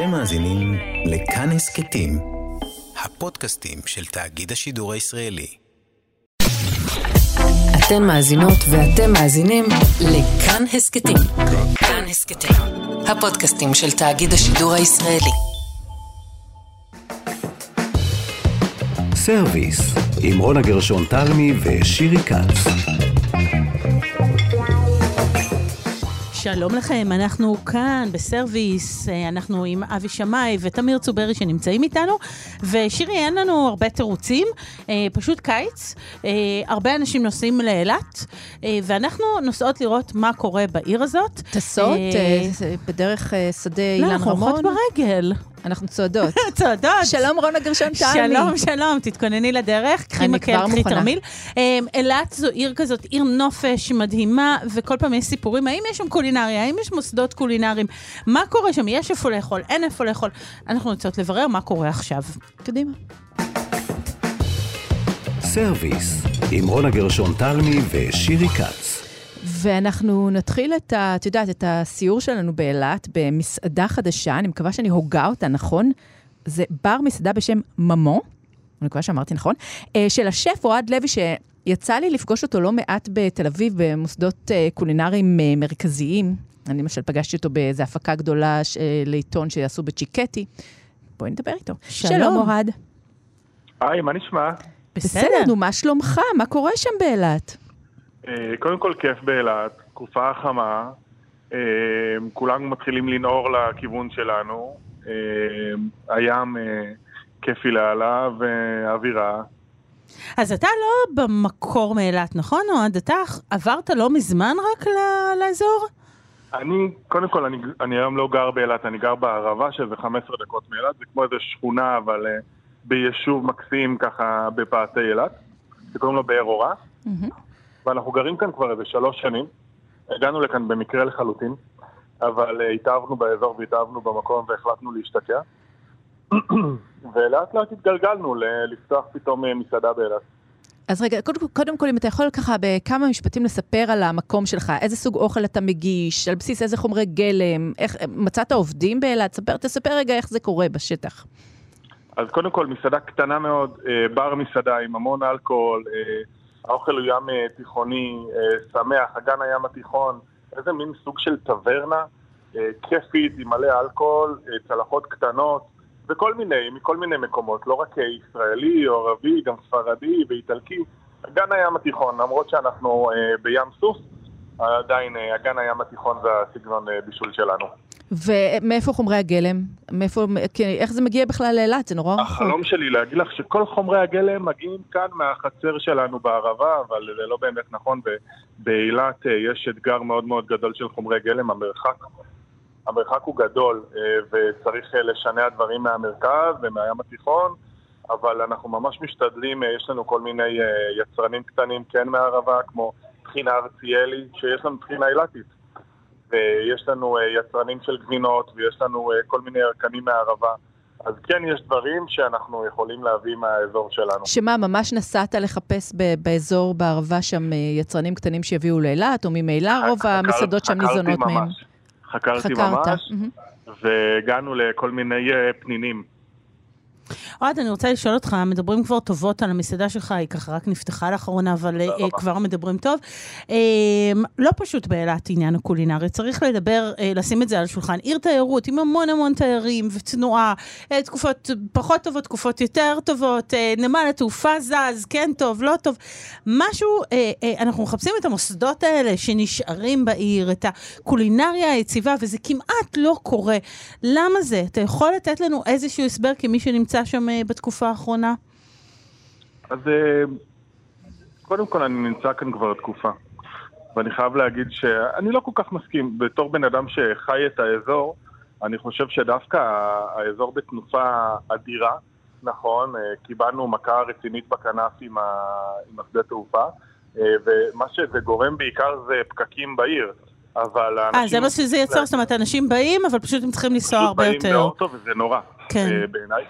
אתם מאזינים לכאן הסכתים, הפודקאסטים של תאגיד השידור הישראלי. אתן מאזינות ואתם מאזינים לכאן הסכתים. כאן הסכתים, הפודקאסטים של תאגיד השידור הישראלי. סרוויס, עם רונה גרשון תלמי ושירי כץ. שלום לכם, אנחנו כאן בסרוויס, אה, אנחנו עם אבי שמאי ותמיר צוברי שנמצאים איתנו, ושירי, אין לנו הרבה תירוצים, אה, פשוט קיץ, אה, הרבה אנשים נוסעים לאילת, ואנחנו נוסעות לראות מה קורה בעיר הזאת. טסות בדרך שדה אילן רמון? לא, אנחנו הולכות ברגל. אנחנו צועדות. צועדות. שלום רונה גרשון טלי. שלום, שלום, תתכונני לדרך, קחי מקל, קחי תרמיל. אמ, אילת זו עיר כזאת, עיר נופש מדהימה, וכל פעם יש סיפורים, האם יש שם קולינריה, האם יש מוסדות קולינריים, מה קורה שם, יש איפה לאכול, אין איפה לאכול. אנחנו רוצות לברר מה קורה עכשיו. קדימה. סרוויס, עם רונה גרשון תלמי ושירי כץ. ואנחנו נתחיל את ה... את יודעת, את הסיור שלנו באילת במסעדה חדשה, אני מקווה שאני הוגה אותה נכון. זה בר מסעדה בשם ממו, אני מקווה שאמרתי נכון, אה, של השף אוהד לוי, שיצא לי לפגוש אותו לא מעט בתל אביב, במוסדות אה, קולינריים אה, מרכזיים. אני למשל פגשתי אותו באיזו הפקה גדולה לעיתון שיעשו בצ'יקטי. בואי נדבר איתו. שלום. שלום אוהד. היי, מה נשמע? בסדר, נו, מה שלומך? מה קורה שם באילת? אה, קודם כל כיף באילת, תקופה חמה, אה, כולנו מתחילים לנעור לכיוון שלנו, אה, הים כיפי לאללה ואווירה. אז אתה לא במקור מאילת, נכון? או אתה עברת לא מזמן רק לאזור? אני, קודם כל, אני, אני היום לא גר באילת, אני גר בערבה, שזה 15 דקות מאילת, זה כמו איזה שכונה, אבל uh, ביישוב מקסים ככה בפאתי אילת, שקוראים לו באר אורה. Mm-hmm. ואנחנו גרים כאן כבר איזה שלוש שנים. הגענו לכאן במקרה לחלוטין, אבל uh, התאהבנו באזור והתאהבנו במקום והחלטנו להשתקע. ולאט לאט התגלגלנו לפתוח פתאום אה, מסעדה באילת. אז רגע, קודם, קודם כל, אם אתה יכול ככה בכמה משפטים לספר על המקום שלך, איזה סוג אוכל אתה מגיש, על בסיס איזה חומרי גלם, איך, מצאת עובדים באילת? ספר, תספר רגע איך זה קורה בשטח. אז קודם כל, מסעדה קטנה מאוד, אה, בר מסעדה עם המון אלכוהול, האוכל הוא ים אה, תיכוני, אה, שמח, אגן הים התיכון, איזה מין סוג של טברנה אה, כיפית עם מלא אלכוהול, צלחות קטנות וכל מיני, מכל מיני מקומות, לא רק ישראלי או ערבי, גם ספרדי ואיטלקי. אגן הים התיכון, למרות שאנחנו בים סוף, עדיין אגן הים התיכון זה הסגנון בישול שלנו. ומאיפה חומרי הגלם? מאיפה, איך זה מגיע בכלל לאילת? זה נורא. החלום שלי להגיד לך שכל חומרי הגלם מגיעים כאן מהחצר שלנו בערבה, אבל זה לא באמת נכון. באילת אה, יש אתגר מאוד מאוד גדול של חומרי גלם, המרחק. המרחק הוא גדול אה, וצריך אה, לשנע דברים מהמרכז ומהים התיכון, אבל אנחנו ממש משתדלים, יש לנו כל מיני יצרנים קטנים כן מהערבה, כמו טחינה ארציאלי, שיש לנו טחינה אילתית. ויש לנו אה, יצרנים של גבינות, ויש לנו אה, כל מיני ירקנים מהערבה. אז כן, יש דברים שאנחנו יכולים להביא מהאזור שלנו. שמה, ממש נסעת לחפש באזור בערבה שם אה, יצרנים קטנים שיביאו לאילת, או ממילא רוב המסעדות שם ניזונות מהם? חקרתי חקרת. ממש, והגענו לכל מיני פנינים. אוהד, אני רוצה לשאול אותך, מדברים כבר טובות על המסעדה שלך, היא ככה רק נפתחה לאחרונה, אבל uh, כבר מדברים טוב. Uh, לא פשוט באילת עניין הקולינרי, צריך לדבר, uh, לשים את זה על השולחן. עיר תיירות עם המון המון תיירים ותנועה, uh, תקופות פחות טובות, תקופות יותר טובות, uh, נמל התעופה זז, כן טוב, לא טוב. משהו, uh, uh, אנחנו מחפשים את המוסדות האלה שנשארים בעיר, את הקולינריה היציבה, וזה כמעט לא קורה. למה זה? אתה יכול לתת לנו איזשהו הסבר כמי שנמצא נמצא שם אה, בתקופה האחרונה? אז אה, קודם כל אני נמצא כאן כבר תקופה. ואני חייב להגיד שאני לא כל כך מסכים. בתור בן אדם שחי את האזור, אני חושב שדווקא האזור בתנופה אדירה, נכון, אה, קיבלנו מכה רצינית בכנף עם, השדה תעופה, ומה שזה גורם בעיקר זה פקקים בעיר. אבל האנשים... אה, זה מה שזה יצר, זאת אומרת, אנשים באים, אבל פשוט הם צריכים לנסוע הרבה יותר. פשוט באים באוטו וזה נורא, כן. בעיניי.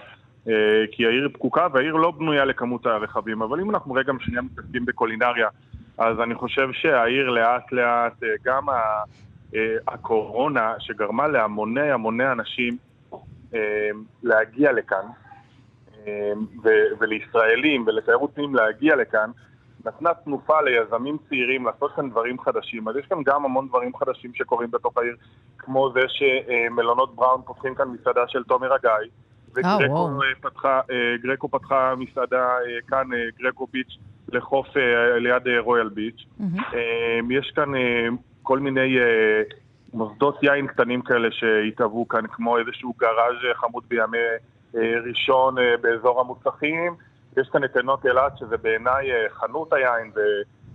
אה, כי העיר פקוקה והעיר לא בנויה לכמות הרכבים. אבל אם אנחנו רגע שנייה מתעסקים בקולינריה, אז אני חושב שהעיר לאט לאט, אה, גם אה, הקורונה שגרמה להמוני המוני אנשים להגיע לכאן, ולישראלים ולתיירות פנים להגיע לכאן, נתנה תנופה ליזמים צעירים לעשות כאן דברים חדשים. אז יש כאן גם המון דברים חדשים שקורים בתוך העיר, כמו זה שמלונות בראון פותחים כאן מסעדה של תומר הגיא, וגרקו oh, פתחה, גרקו פתחה מסעדה כאן, גרקו ביץ', לחוף ליד רויאל ביץ'. Mm-hmm. יש כאן כל מיני מוסדות יין קטנים כאלה שהתהוו כאן, כמו איזשהו גראז' חמוד בימי ראשון באזור המוצחים. יש כאן את עינות אילת, שזה בעיניי אה, חנות היין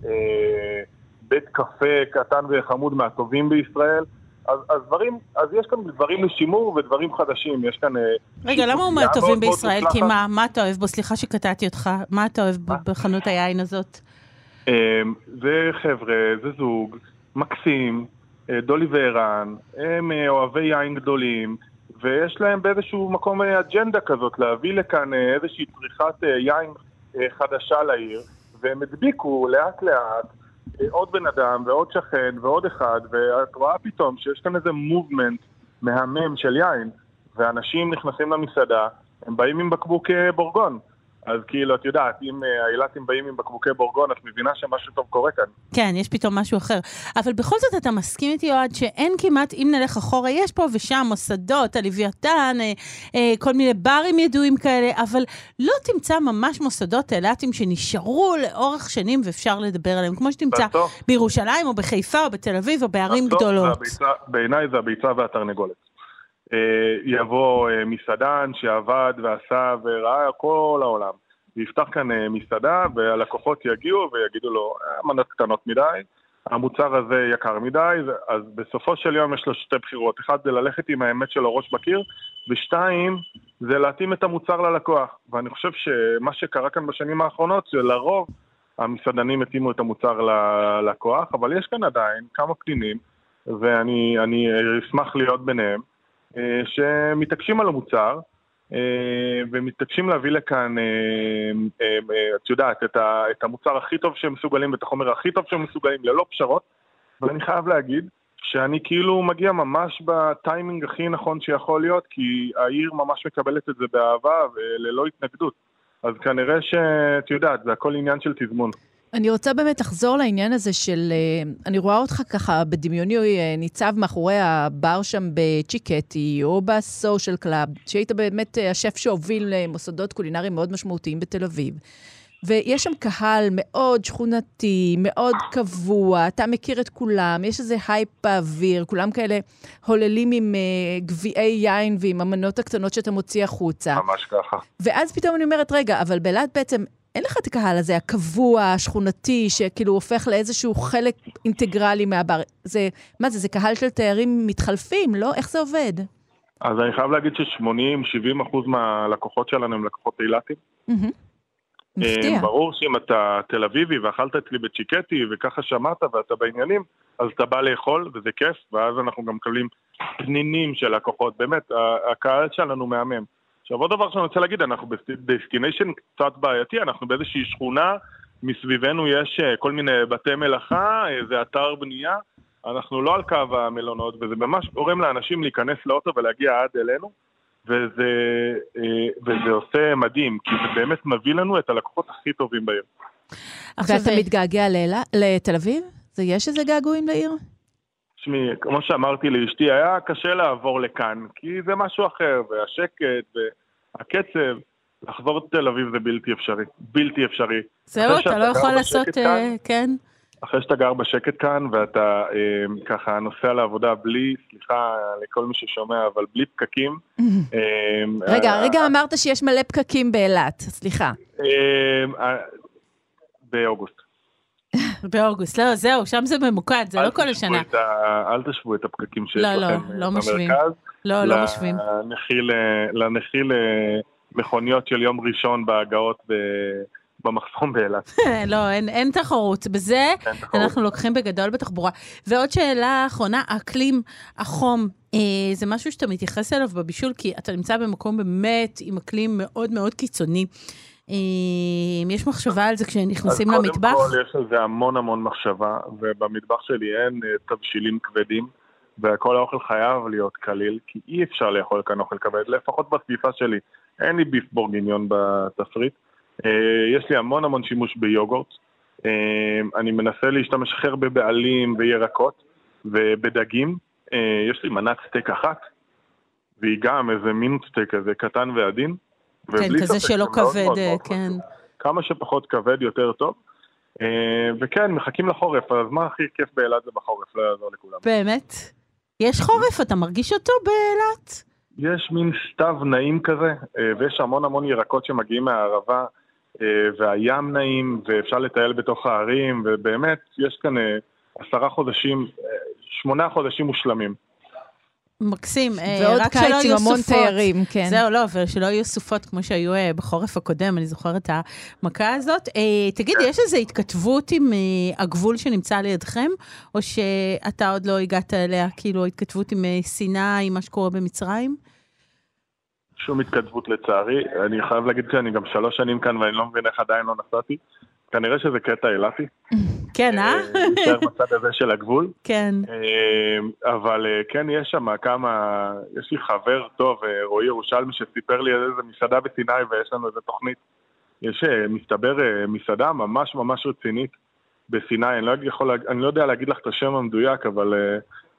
ובית אה, קפה קטן וחמוד מהטובים בישראל. אז, אז, דברים, אז יש כאן דברים לשימור ודברים חדשים, יש כאן... אה, רגע, למה הוא מהטובים בישראל? כי מה, מה אתה אוהב בו? סליחה שקטעתי אותך. מה אתה אוהב בחנות היין הזאת? זה חבר'ה, זה זוג מקסים, דולי וערן, הם אוהבי יין גדולים, ויש להם באיזשהו מקום אג'נדה כזאת, להביא לכאן אה, איזושהי צריכת אה, יין אה, חדשה לעיר, והם הדביקו לאט לאט עוד בן אדם ועוד שכן ועוד אחד, ואת רואה פתאום שיש כאן איזה מובמנט מהמם של יין, ואנשים נכנסים למסעדה, הם באים עם בקבוק בורגון. אז כאילו, את יודעת, אם אה, האילתים באים עם בקבוקי בורגון, את מבינה שמשהו טוב קורה כאן. כן, יש פתאום משהו אחר. אבל בכל זאת אתה מסכים איתי, אוהד, שאין כמעט, אם נלך אחורה, יש פה ושם מוסדות, הלוויתן, אה, אה, כל מיני ברים ידועים כאלה, אבל לא תמצא ממש מוסדות אילתים שנשארו לאורך שנים ואפשר לדבר עליהם, כמו שתמצא בירושלים או בחיפה או בתל אביב או בערים גדולות. בעיניי זה הביצה והתרנגולת. אה, יבוא אה, מסעדן שעבד ועשה וראה כל העולם, ויפתח כאן אה, מסעדה והלקוחות יגיעו ויגידו לו, מנות קטנות מדי, המוצר הזה יקר מדי, אז בסופו של יום יש לו שתי בחירות. אחד זה ללכת עם האמת שלו ראש בקיר, ושתיים זה להתאים את המוצר ללקוח. ואני חושב שמה שקרה כאן בשנים האחרונות, שלרוב המסעדנים התאימו את המוצר ללקוח, אבל יש כאן עדיין כמה פנינים, ואני אשמח להיות ביניהם. אה, שמתעקשים על המוצר אה, ומתעקשים להביא לכאן, אה, את יודעת, את המוצר הכי טוב שהם מסוגלים ואת החומר הכי טוב שהם מסוגלים ללא פשרות ואני חייב להגיד שאני כאילו מגיע ממש בטיימינג הכי נכון שיכול להיות כי העיר ממש מקבלת את זה באהבה וללא התנגדות אז כנראה שאת יודעת, זה הכל עניין של תזמון. אני רוצה באמת לחזור לעניין הזה של... אה, אני רואה אותך ככה בדמיוני אה, ניצב מאחורי הבר שם בצ'יקטי, או בסושיאל קלאב, שהיית באמת אה, השף שהוביל מוסדות קולינריים מאוד משמעותיים בתל אביב. ויש שם קהל מאוד שכונתי, מאוד קבוע, אתה מכיר את כולם, יש איזה הייפ באוויר, כולם כאלה הוללים עם אה, גביעי יין ועם המנות הקטנות שאתה מוציא החוצה. ממש ככה. ואז פתאום אני אומרת, רגע, אבל באילת בעצם אין לך את הקהל הזה, הקבוע, השכונתי, שכאילו הופך לאיזשהו חלק אינטגרלי מהבר. זה, מה זה, זה קהל של תיירים מתחלפים, לא? איך זה עובד? אז אני חייב להגיד ש-80-70 אחוז מהלקוחות שלנו הם לקוחות אילתים. מפתיע. ברור שאם אתה תל אביבי ואכלת אצלי בצ'יקטי וככה שמעת ואתה בעניינים, אז אתה בא לאכול וזה כיף, ואז אנחנו גם מקבלים פנינים של לקוחות. באמת, הקהל שלנו מהמם. עכשיו עוד דבר שאני רוצה להגיד, אנחנו ב destination קצת בעייתי, אנחנו באיזושהי שכונה, מסביבנו יש אה, כל מיני בתי מלאכה, איזה אתר בנייה, אנחנו לא על קו המלונות, וזה ממש גורם לאנשים להיכנס לאוטו ולהגיע עד אלינו, וזה, אה, וזה עושה מדהים, כי זה באמת מביא לנו את הלקוחות הכי טובים בעיר. ואתה מתגעגע לתל אביב? יש איזה געגועים לעיר? תשמעי, כמו שאמרתי לאשתי, היה קשה לעבור לכאן, כי זה משהו אחר, והשקט, והקצב, לחזור לתל אביב זה בלתי אפשרי. בלתי אפשרי. זהו, אתה לא יכול לעשות, כאן, כן? אחרי שאתה גר בשקט כאן, ואתה אה, ככה נוסע לעבודה בלי, סליחה לכל מי ששומע, אבל בלי פקקים. אה, רגע, אה, רגע אמרת שיש מלא פקקים באילת, סליחה. אה, אה, באוגוסט. באוגוסט, לא, זהו, שם זה ממוקד, זה לא כל השנה. אל תשוו את הפקקים שיש לא, לא, לכם לא, לא משווים. לא, לא משווים. לנחיל מכוניות של יום ראשון בהגעות במחסום באילת. לא, אין, אין תחרות. בזה אין תחרות. אנחנו לוקחים בגדול בתחבורה. ועוד שאלה אחרונה, האקלים, החום, אה, זה משהו שאתה מתייחס אליו בבישול, כי אתה נמצא במקום באמת עם אקלים מאוד מאוד קיצוני. יש מחשבה על זה כשנכנסים למטבח? אז קודם כל יש על זה המון המון מחשבה, ובמטבח שלי אין אה, תבשילים כבדים. וכל האוכל חייב להיות קליל, כי אי אפשר לאכול כאן אוכל כבד, לפחות בסביבה שלי. אין לי ביף בורגיניון בתפריט. אה, יש לי המון המון שימוש ביוגורט. אה, אני מנסה להשתמש הכי הרבה בעלים וירקות ובדגים. יש לי מנת סטייק אחת, והיא גם איזה מין סטייק כזה קטן ועדין. כן, כזה ספק שלא זה מאוד כבד, מאוד אה, מאוד כן. חשוב. כמה שפחות כבד יותר טוב. אה, וכן, מחכים לחורף, הזמן הכי כיף באילת זה בחורף, לא יעזור לכולם. באמת? יש חורף, אתה מרגיש אותו באילת? יש מין סתיו נעים כזה, אה, ויש המון המון ירקות שמגיעים מהערבה, והים נעים, ואפשר לטייל בתוך הערים, ובאמת, יש כאן עשרה חודשים, שמונה חודשים מושלמים. מקסים. אה, ועוד רק שלא קיץ עם המון. תיירים, כן. זהו, לא, ושלא יהיו סופות כמו שהיו אה, בחורף הקודם, אני זוכרת את המכה הזאת. אה, תגיד, יש איזו התכתבות עם הגבול שנמצא לידכם, או שאתה עוד לא הגעת אליה, כאילו התכתבות עם סיני, עם מה שקורה במצרים? שום התכתבות לצערי, אני חייב להגיד שאני גם שלוש שנים כאן ואני לא מבין איך עדיין לא נסעתי. כנראה שזה קטע אילתי. כן, אה? נשאר בצד הזה של הגבול. כן. אה, אבל אה, כן, יש שם כמה... יש לי חבר טוב, אה, רועי ירושלמי, שסיפר לי על איזה מסעדה בסיני ויש לנו איזה תוכנית. יש, אה, מסתבר, אה, מסעדה ממש ממש רצינית בסיני. אני לא, יכול, אני לא יודע להגיד לך את השם המדויק, אבל אה,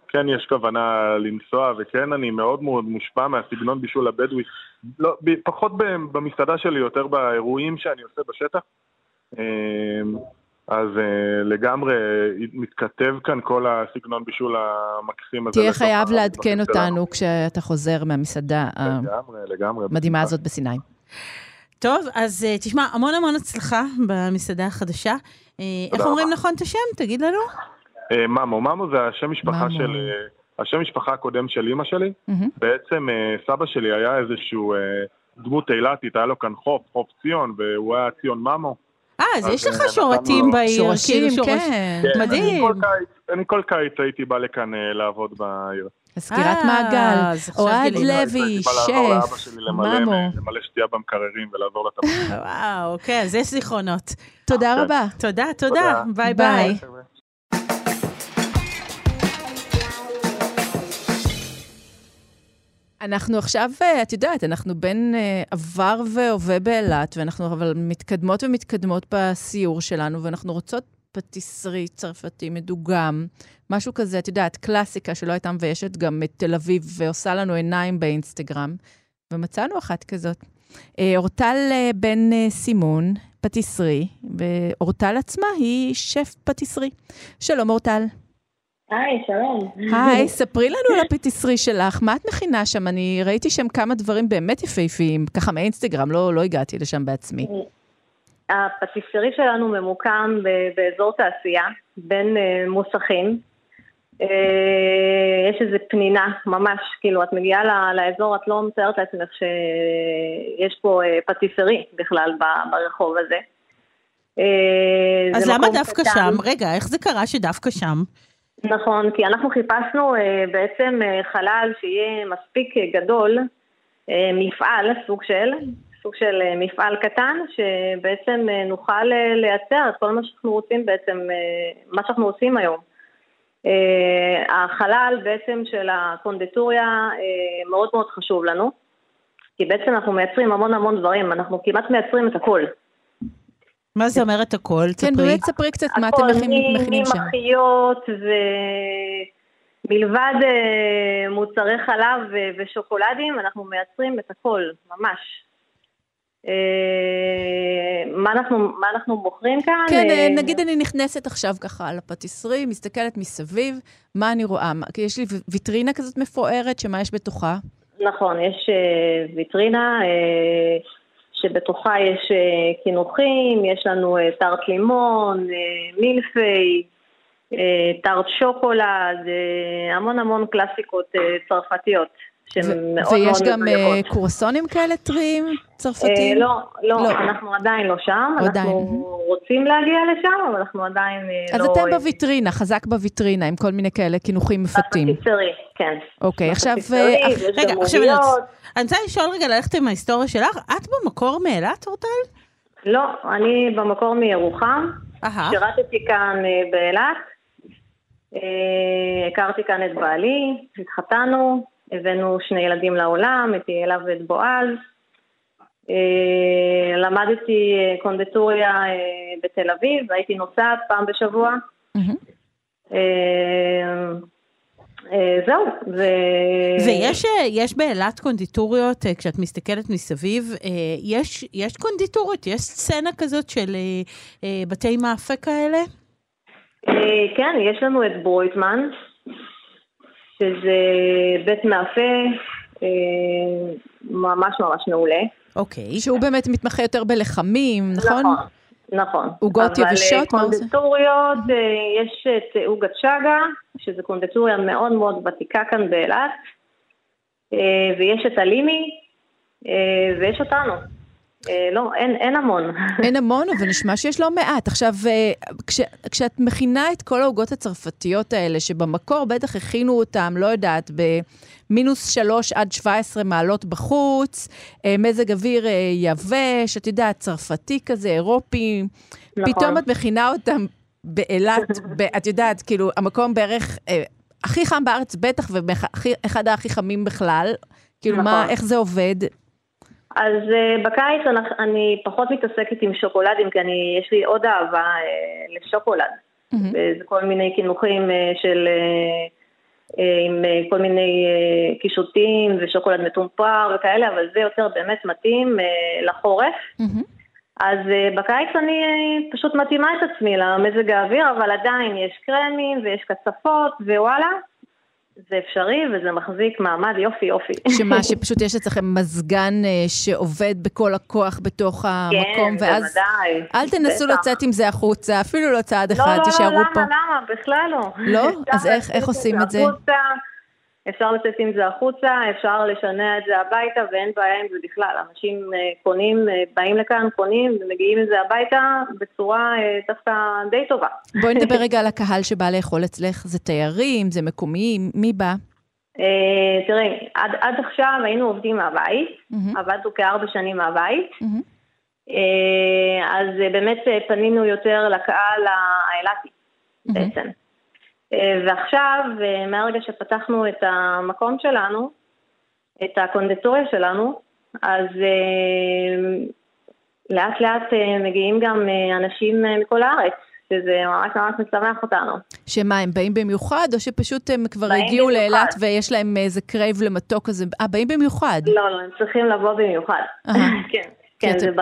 כן יש כוונה לנסוע, וכן אני מאוד מאוד מושפע מהסגנון בישול הבדואי. לא, פחות במסעדה שלי, יותר באירועים שאני עושה בשטח. אה, אז uh, לגמרי מתכתב כאן כל הסגנון בישול המקסים הזה. תהיה חייב לעדכן שלנו. אותנו כשאתה חוזר מהמסעדה. המדהימה הזאת בסיני. טוב, אז אה, תשמע, המון המון הצלחה במסעדה החדשה. אה, איך רבה. אומרים נכון את השם? תגיד לנו. אה, ממו, ממו זה השם משפחה ממו. של... אה, השם משפחה הקודם של אימא שלי. מהמם. בעצם אה, סבא שלי היה איזשהו אה, דמות אילתית, היה לו כאן חוף, חוף ציון, והוא היה ציון ממו. אה, אז יש לך אה, שורתים בעיר. שורשים, כאילו, כן. כן, מדהים. אני כל קיץ, הייתי בא לכאן אה, לעבוד בעיר. סגירת אה, מעגל. אוהד גילינו. לוי, הייתי בא לעזור לאבא שף, שלי למלא, ממו. למלא שתייה במקררים ולעזור לתפקיד. וואו, כן, אז יש זיכרונות. תודה כן. רבה. תודה, תודה. ביי. ביי. אנחנו עכשיו, אה, את יודעת, אנחנו בין אה, עבר והווה באילת, ואנחנו אבל מתקדמות ומתקדמות בסיור שלנו, ואנחנו רוצות פטיסרי צרפתי מדוגם, משהו כזה, את יודעת, קלאסיקה שלא הייתה מביישת גם את תל אביב, ועושה לנו עיניים באינסטגרם, ומצאנו אחת כזאת. אה, אורטל בן סימון, פטיסרי, ואורטל עצמה היא שף פטיסרי. שלום, אורטל. היי, שלום. היי, ספרי לנו על הפטיסרי שלך, מה את מכינה שם? אני ראיתי שם כמה דברים באמת יפהפיים, ככה מאינסטגרם, לא, לא הגעתי לשם בעצמי. הפטיסרי שלנו ממוקם ב- באזור תעשייה, בין אה, מוסכים. אה, יש איזו פנינה, ממש, כאילו, את מגיעה ל- לאזור, את לא מתארת לעצמך שיש פה אה, פטיסרי בכלל ב- ברחוב הזה. אה, אז למה דווקא קטן. שם? רגע, איך זה קרה שדווקא שם? נכון, כי אנחנו חיפשנו אה, בעצם אה, חלל שיהיה מספיק אה, גדול, מפעל, סוג של, סוג של מפעל קטן, שבעצם נוכל לייצר את כל מה שאנחנו רוצים בעצם, מה שאנחנו עושים היום. החלל בעצם של הקונדיטוריה אה, מאוד מאוד חשוב לנו, כי בעצם אנחנו מייצרים המון המון דברים, אנחנו כמעט מייצרים את הכל. מה זה אומר את הכל? כן, תספרי. באמת ספרי קצת מה אתם הכל, מכינים שם. ממחיות ומלבד אה, מוצרי חלב ו- ושוקולדים, אנחנו מייצרים את הכל, ממש. אה, מה אנחנו, מה אנחנו מוכרים כאן? כן, אה, אה, נגיד אני נכנסת עכשיו ככה על הפטיסרי, מסתכלת מסביב, מה אני רואה? מה- כי יש לי ויטרינה כזאת מפוארת, שמה יש בתוכה? נכון, יש ויטרינה שבתוכה יש אה, קינוחים, יש לנו אה, טארט לימון, אה, מילפי, אה, טארט שוקולד, המון המון קלאסיקות צרפתיות. שהן ו- מאוד ויש מאוד גם אה, מדויקות. קורסונים כאלה טריים, אה, צרפתיים? לא, לא, לא. אנחנו עדיין לא שם, עדיין. אנחנו רוצים להגיע לשם, אבל אנחנו עדיין אה, אז לא... אתם בוויטרינה, חזק בוויטרינה, עם כל מיני כאלה קינוחים מפתים. בפטיסרי, כן. אוקיי, עכשיו... אה, רגע, עכשיו אני. רוצה- אני רוצה לשאול רגע, ללכת עם ההיסטוריה שלך. את במקור מאילת, אורטל? לא, אני במקור מירוחם. שירתתי כאן אה, באילת, אה, הכרתי כאן את בעלי, התחתנו, הבאנו שני ילדים לעולם, את יעלה ואת בועז. אה, למדתי אה, קונדטוריה אה, בתל אביב, והייתי נוסעת פעם בשבוע. זהו, ו... ויש יש באילת קונדיטוריות, כשאת מסתכלת מסביב, יש, יש קונדיטוריות, יש סצנה כזאת של בתי מאפה כאלה? כן, יש לנו את ברויטמן, שזה בית מאפה אה, ממש ממש מעולה. אוקיי. שהוא באמת מתמחה יותר בלחמים, נכון? נכון. נכון. עוגות יבשות, מה אבל? קונדטוריות, אה, יש את אה, עוגת שגה, שזו קונדטוריה מאוד מאוד ותיקה כאן באילת, אה, ויש את הלימי, אה, ויש אותנו. אה, לא, אין, אין המון. אין המון, אבל נשמע שיש לא מעט. עכשיו, אה, כש, כשאת מכינה את כל העוגות הצרפתיות האלה, שבמקור בטח הכינו אותם, לא יודעת, במינוס 3 עד 17 מעלות בחוץ, אה, מזג אוויר יבש, את יודעת, צרפתי כזה, אירופי, נכון. פתאום את מכינה אותם באילת, את יודעת, כאילו, המקום בערך אה, הכי חם בארץ בטח, ואחד הכי חמים בכלל. כאילו, מה, נכון. איך זה עובד? אז uh, בקיץ אני, אני פחות מתעסקת עם שוקולדים, כי אני, יש לי עוד אהבה uh, לשוקולד. וזה כל מיני קינוחים uh, של... עם כל מיני קישוטים ושוקולד מטומפר וכאלה, אבל זה יותר באמת מתאים לחורף. מהמם. אז בקיץ אני פשוט מתאימה את עצמי למזג האוויר, אבל עדיין יש קרמים ויש קצפות, ווואלה, זה אפשרי וזה מחזיק מעמד יופי יופי. שמה, שפשוט יש אצלכם מזגן אה, שעובד בכל הכוח בתוך המקום, כן, ואז בוודאי. אל תנסו בטח. לצאת עם זה החוצה, אפילו לא צעד לא, אחד, לא, תישארו לא, פה. למה, למה? בכלל לא. לא? אז איך- איך עושים את זה? החוצה, אפשר לצאת עם זה החוצה, אפשר לשנע את זה הביתה, ואין בעיה עם זה בכלל. אנשים אה, קונים, אה, באים לכאן, קונים, ומגיעים עם זה הביתה בצורה אה, דווקא די טובה. בואי נדבר רגע על הקהל שבא לאכול אצלך, זה תיירים, זה מקומיים, מי בא? אה, תראי, עד, עד עכשיו היינו עובדים מהבית, מהמם, עבדנו כארבע שנים מהבית. אה, אז באמת פנינו יותר לקהל האילתי מהמם. בעצם. אה, ועכשיו, אה, מהרגע שפתחנו את המקום שלנו, את הקונדטוריה שלנו, אז אה, לאט לאט מגיעים גם אנשים מכל הארץ, שזה ממש ממש משמח אותנו. שמה, הם באים במיוחד, או שפשוט הם כבר הגיעו. לאילת ויש להם איזה crave למתוק כזה? אה, באים במיוחד. לא, לא, הם צריכים לבוא במיוחד. כן. כן, אתם- זה, ב,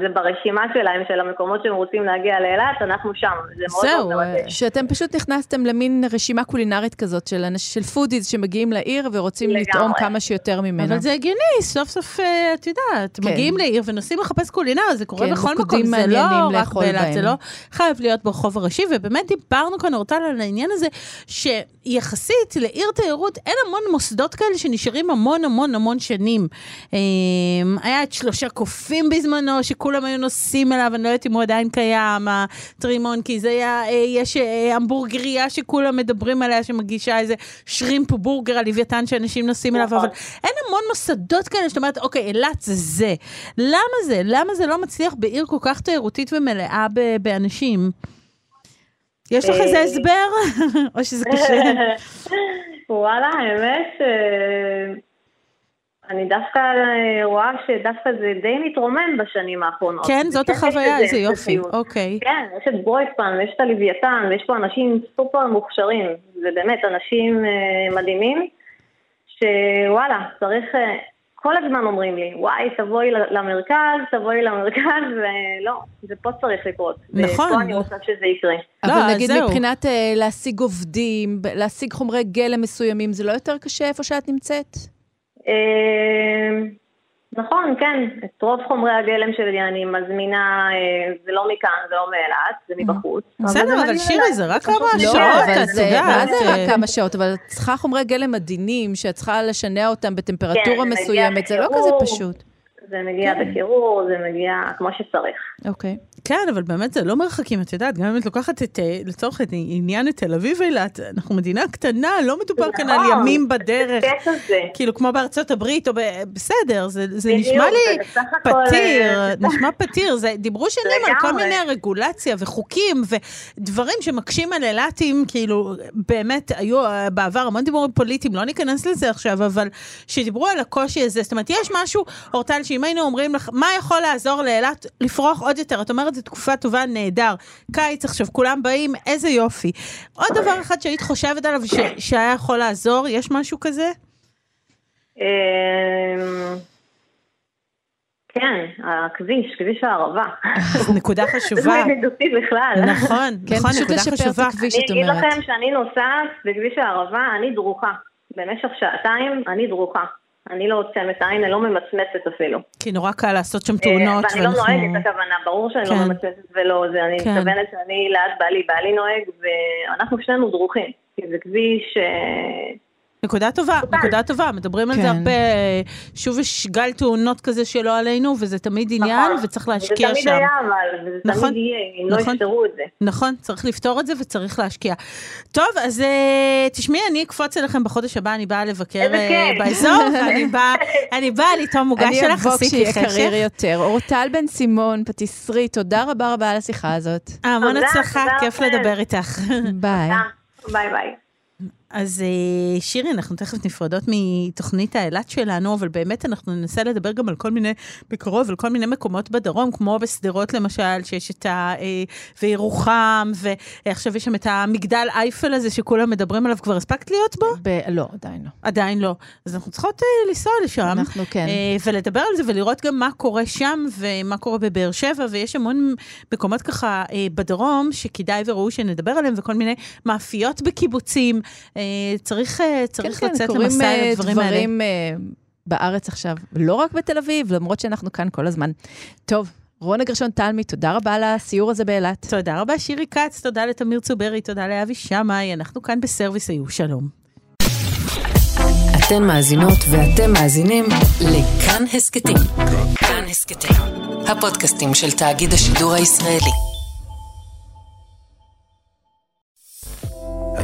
זה ברשימה שלהם, של המקומות שהם רוצים להגיע לאילת, אנחנו שם. זה מאוד זהו, מאוד מרתק. שאתם פשוט נכנסתם למין רשימה קולינרית כזאת של, אנש, של foodies שמגיעים לעיר ורוצים לגמרי. לטעום כמה שיותר ממנה. אבל זה הגיוני, סוף סוף, אה, את יודעת, כן. מגיעים לעיר ונוסעים לחפש קולינריה, זה קורה כן, בכל מקום, זה לא רק באילת, זה. לא חייב להיות ברחוב הראשי, ובאמת דיברנו כאן, אורטל, על העניין הזה, שיחסית לעיר תיירות אין המון מוסדות כאלה שנשארים המון המון המון שנים. אה, היה את שלושה קופים בזמנו, שכולם היו נוסעים אליו, אני לא יודעת אם הוא עדיין קיים, הטרימון, כי זה היה, אה, יש אה, המבורגריה שכולם מדברים עליה, שמגישה איזה שרימפ בורגר על לוויתן שאנשים נוסעים אליו. אבל אין המון מוסדות כאלה שאת אומרת, אוקיי, אילת זה זה. למה זה? למה זה לא מצליח בעיר כל כך תיירותית ומלאה באנשים? יש לך איזה הסבר? או שזה קשה? וואלה, האמת, אה, אני דווקא אה, רואה שדווקא זה די מתרומם בשנים האחרונות. כן, זאת יש החוויה, איזה יופי. אוקיי. כן, יש את ברויספן, ויש את הלוויתן, ויש פה אנשים סופר מוכשרים. זה באמת אנשים אה, מדהימים, שוואלה, צריך... כל הזמן אומרים לי, וואי, תבואי ל- למרכז, תבואי למרכז, ולא, זה פה צריך לקרות. נכון. ופה אני רוצה שזה יקרה. לא, אבל אז נגיד זהו. מבחינת אה, להשיג עובדים, להשיג חומרי גלם מסוימים, זה לא יותר קשה איפה שאת נמצאת? אה, נכון, כן. את רוב חומרי הגלם שלי אני מזמינה, אה, זה לא מכאן, זה לא מאילת, זה מבחוץ. Mm-hmm. בסדר, אבל שירי. זה רק פשוט כמה שעות, את זה, יודעת, מה זה רק אה, כמה שעות? אבל את צריכה חומרי גלם עדינים, שאת צריכה לשנע אותם כן, בטמפרטורה מגיע מסוימת, זה לא כזה. פשוט. זה מגיע כן. בקירור, זה מגיע כמו שצריך. אוקיי. כן, אבל באמת זה לא מרחקים, את יודעת, גם אם את לוקחת את, אה, לצורך עניין את תל אביב אילת, אנחנו מדינה קטנה, לא מדובר כאן על נכון, ימים בדרך. כאילו כמו בארצות הברית, או ב... בסדר, זה, זה בדיוק, נשמע לי פתיר, אה, נשמע פתיר. זה, דיברו שנים על כל. מיני רגולציה וחוקים ודברים שמקשים על אילתים, כאילו, באמת, היו אה, בעבר המון דיבורים פוליטיים, לא ניכנס לזה עכשיו, אבל שדיברו על הקושי הזה. זאת אומרת, יש משהו, אורטל, שאם היינו אומרים לך, מה יכול לעזור לאילת לפרוח עוד יותר? את אומרת, זו תקופה טובה, נהדר. קיץ עכשיו, כולם באים, איזה יופי. עוד דבר אחד שהיית חושבת עליו ש- שהיה יכול לעזור, יש משהו כזה? אמ, כן, הכביש, כביש הערבה. נקודה זה חשובה. ידידותי בכלל. נכון, כן, נכון, פשוט נקודה לשפר את חשובה. אני אגיד אומרת. לכם שאני נוסעת בכביש הערבה, אני דרוכה. במשך שעתיים אני דרוכה. אני לא עוצמת עין, אני לא ממצמצת אפילו. כי נורא קל לעשות שם תאונות. אה, ואני לא נוהגת הכוונה, ברור שאני לא כן. ממצמצת ולא זה, אני כן. מתכוונת שאני ליד בעלי, בעלי נוהג, ואנחנו שנינו דרוכים. כי זה כביש... נקודה טובה, נקודה טובה, מדברים על זה כן. הרבה, שוב יש גל תאונות כזה שלא עלינו, וזה תמיד עניין, נכון. וצריך להשקיע זה תמיד שם. היה אבל, וזה נכון, תמיד יהיה, אם לא נכון. יפתרו את זה. נכון, צריך לפתור את זה וצריך להשקיע. טוב, אז אה, תשמעי, אני אקפוץ אליכם בחודש הבא, אני באה לבקר אה. באזור, ואני באה, אני באה לטעום מוגש אני שלך, אבוא עשיתי כשיהיה. קריר יותר. אורטל בן סימון, פטיסרי, תודה רבה רבה על השיחה הזאת. המון הצלחה, כיף. לדבר איתך. ביי. ביי ביי. אז אה, שירי, אנחנו תכף נפרדות מתוכנית האילת שלנו, אבל באמת אנחנו ננסה לדבר גם על כל מיני, בקרוב, על כל מיני מקומות בדרום, כמו בשדרות למשל, שיש את ה... אה, וירוחם, ועכשיו יש שם את המגדל אייפל הזה שכולם מדברים עליו, כבר הספקת להיות בו? ב- לא, עדיין לא. עדיין לא. אז אנחנו צריכות אה, לנסוע לשם. אנחנו כן. ולדבר על זה ולראות גם מה קורה שם ומה קורה בבאר שבע, ויש המון מקומות ככה בדרום שכדאי וראוי שנדבר עליהם, וכל מיני מאפיות בקיבוצים. אה, צריך, אה, צריך כן, כן, לצאת קורים, למסע אה, על הדברים האלה. דברים אה, בארץ עכשיו, לא רק בתל אביב, למרות שאנחנו כאן כל הזמן. טוב, רונה גרשון תלמי, תודה רבה על הסיור הזה באילת. תודה רבה, שירי כץ, תודה לתמיר צוברי, תודה לאבי שמאי, אנחנו כאן בסרוויס היו, שלום. אתן מאזינות ואתם מאזינים לכאן הסכתים. כאן הסכתים, הפודקאסטים של תאגיד השידור הישראלי.